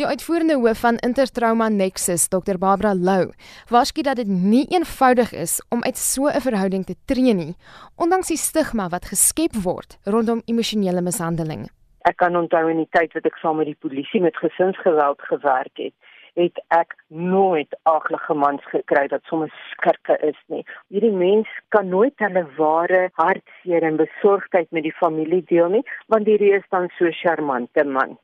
Die uitvoerende hoof van Intertrauma Nexus, Dr Barbara Lou, waarsku dat dit nie eenvoudig is om uit so 'n verhouding te tree nie, ondanks die stigma wat geskep word rondom emosionele mishandeling. Ek kan onthou in die tyd wat ek saam met die polisie met gesinsgeweld gewerk het, het ek nooit aaglige mans gekry wat sommer skurke is nie. Hierdie mens kan nooit hulle ware hartseer en besorgdheid met die familie deel nie, want hierdie is dan so charmante man.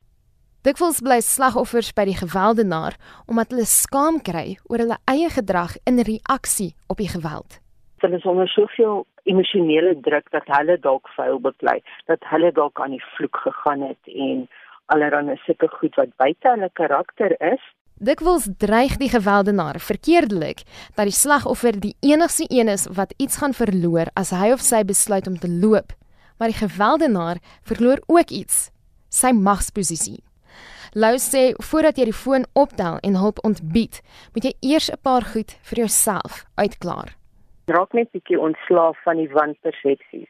Dikwels bly slagoffers by die gewelddenaar omdat hulle skaam kry oor hulle eie gedrag in reaksie op die geweld. Hulle is onder soveel emosionele druk dat hulle dalk vuil beklei, dat hulle dalk aan die vloek gegaan het en allerlei sulke goed wat buite hulle karakter is. Dikwels dreig die gewelddenaar verkeerdelik dat die slagoffer die enigste een is wat iets gaan verloor as hy of sy besluit om te loop. Maar die gewelddenaar verloor ook iets, sy magsposisie. Lou sê voordat jy die foon optel en hulp ontbied, moet jy eers 'n paar goed vir jouself uitklaar. Raak net bietjie ontslaaf van die wanpersepsies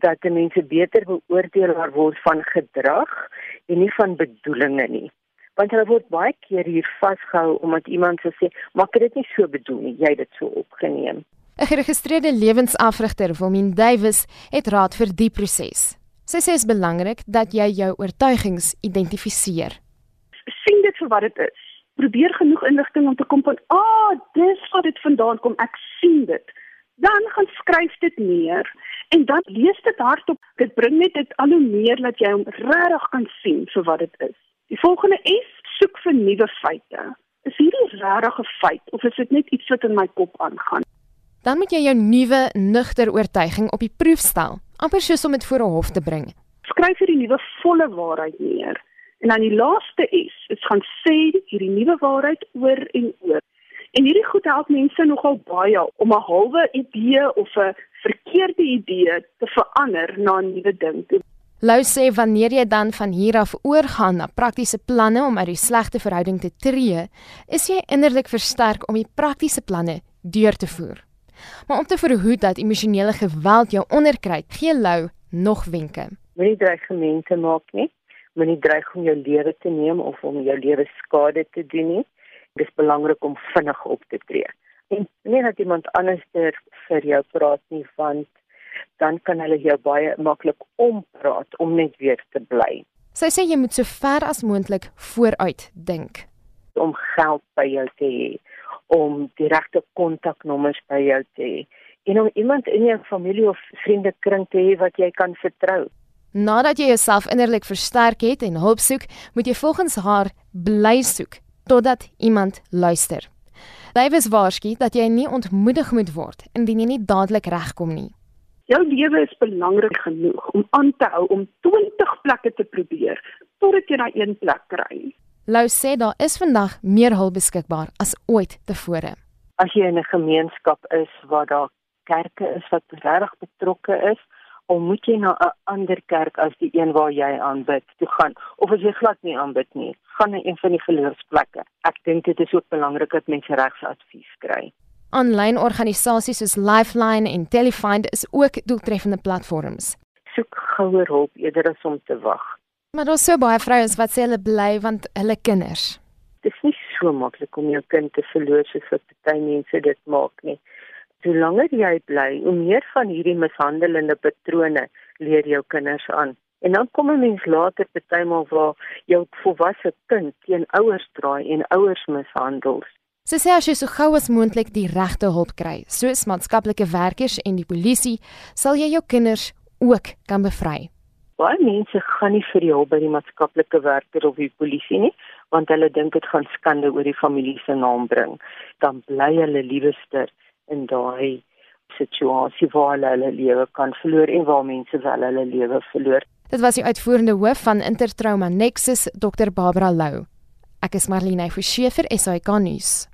dat die mense beter beoordeel word van gedrag en nie van bedoelings nie. Want hulle word baie keer hier vasgehou omdat iemand sê, "Maar ek het dit nie so bedoel nie, jy het dit so opgeneem." 'n Geregistreerde lewensafrigter, Wilmien Duwys, het raad vir die proses. Sy sê dit is belangrik dat jy jou oortuigings identifiseer vir wat dit is. Probeer genoeg inligting om te kom van, "Ah, oh, dis waar dit vandaan kom. Ek sien dit." Dan gaan skryf dit neer en dan lees dit hardop. Dit bring net dit al hoe meer dat jy hom regtig kan sien vir wat dit is. Die volgende is soek vir nuwe feite. Is hierdie regtig 'n feit of is dit net iets wat in my kop aangaan? Dan moet jy jou nuwe nugter oortuiging op die proef stel, amper soos om dit voor 'n hof te bring. Skryf hierdie nuwe volle waarheid neer En dan die laaste is, dit gaan sê hierdie nuwe waarheid oor en oor. En hierdie goed help mense nogal baie om 'n halwe idee of 'n verkeerde idee te verander na 'n nuwe ding. Lou sê wanneer jy dan van hier af oorgaan na praktiese planne om uit die slegte verhouding te tree, is jy innerlik versterk om die praktiese planne deur te voer. Maar om te verhoed dat emosionele geweld jou onderkry, gee Lou nog wenke. Moenie dreigemente maak nie moenie dreig om jou lewe te neem of om jou lewe skade te doen nie. Dit is belangrik om vinnig op te tree. En nie dat iemand anders vir jou praat nie, want dan kan hulle jou baie maklik ompraat om net weer te bly. Sy sê jy moet so ver as moontlik vooruit dink om geld by jou te hê, om die regte kontaknommers by jou te hê en om iemand in jou familie of vriende kring te hê wat jy kan vertrou. Nadat jy jouself innerlik versterk het en hulp soek, moet jy volgens haar bly soek totdat iemand luister. Davies waarsku dat jy nie ontmoedig moet word indien jy nie dadelik regkom nie. Jou lewe is belangrik genoeg om aan te hou om 20 plekke te probeer totdat jy na een plek kry. Lou sê daar is vandag meer hulp beskikbaar as ooit tevore. As jy in 'n gemeenskap is waar daar kerke is wat regtig betrokke is, of moet jy na 'n ander kerk as die een waar jy aanbid toe gaan. Of as jy glad nie aanbid nie gaan na een van die geloofsplekke. Ek dink dit is ook belangrik dat mense regsadvies kry. Aanlyn organisasies soos Lifeline en Telefind is ook doeltreffende platforms. Soek gouer hulp eerder as om te wag. Maar daar's so baie vrouens wat sê hulle bly want hulle kinders. Dit is nie so maklik om jou kind te verloor soos wat baie mense dit maak nie hoe langer jy bly, hoe meer van hierdie mishandelende patrone leer jou kinders aan. En dan kom 'n mens later bytelmal waar jou volwasse kind teen ouers draai en ouers mishandel. Sy sê as jy so gou as moontlik die regte hulp kry, soos maatskaplike werkers en die polisie, sal jy jou kinders ook kan bevry. Baie mense gaan nie vir die hulp by die maatskaplike werker of die polisie nie, want hulle dink dit gaan skande oor die familie se naam bring. Dan bly hulle liewer in daai situasie waar hulle hulle lewe kan verloor en waar mense wel hulle lewe verloor. Dit was die uitvoerende hoof van Intertrauma Nexus, Dr Barbara Lou. Ek is Marlene Forsie vir SAK nuus.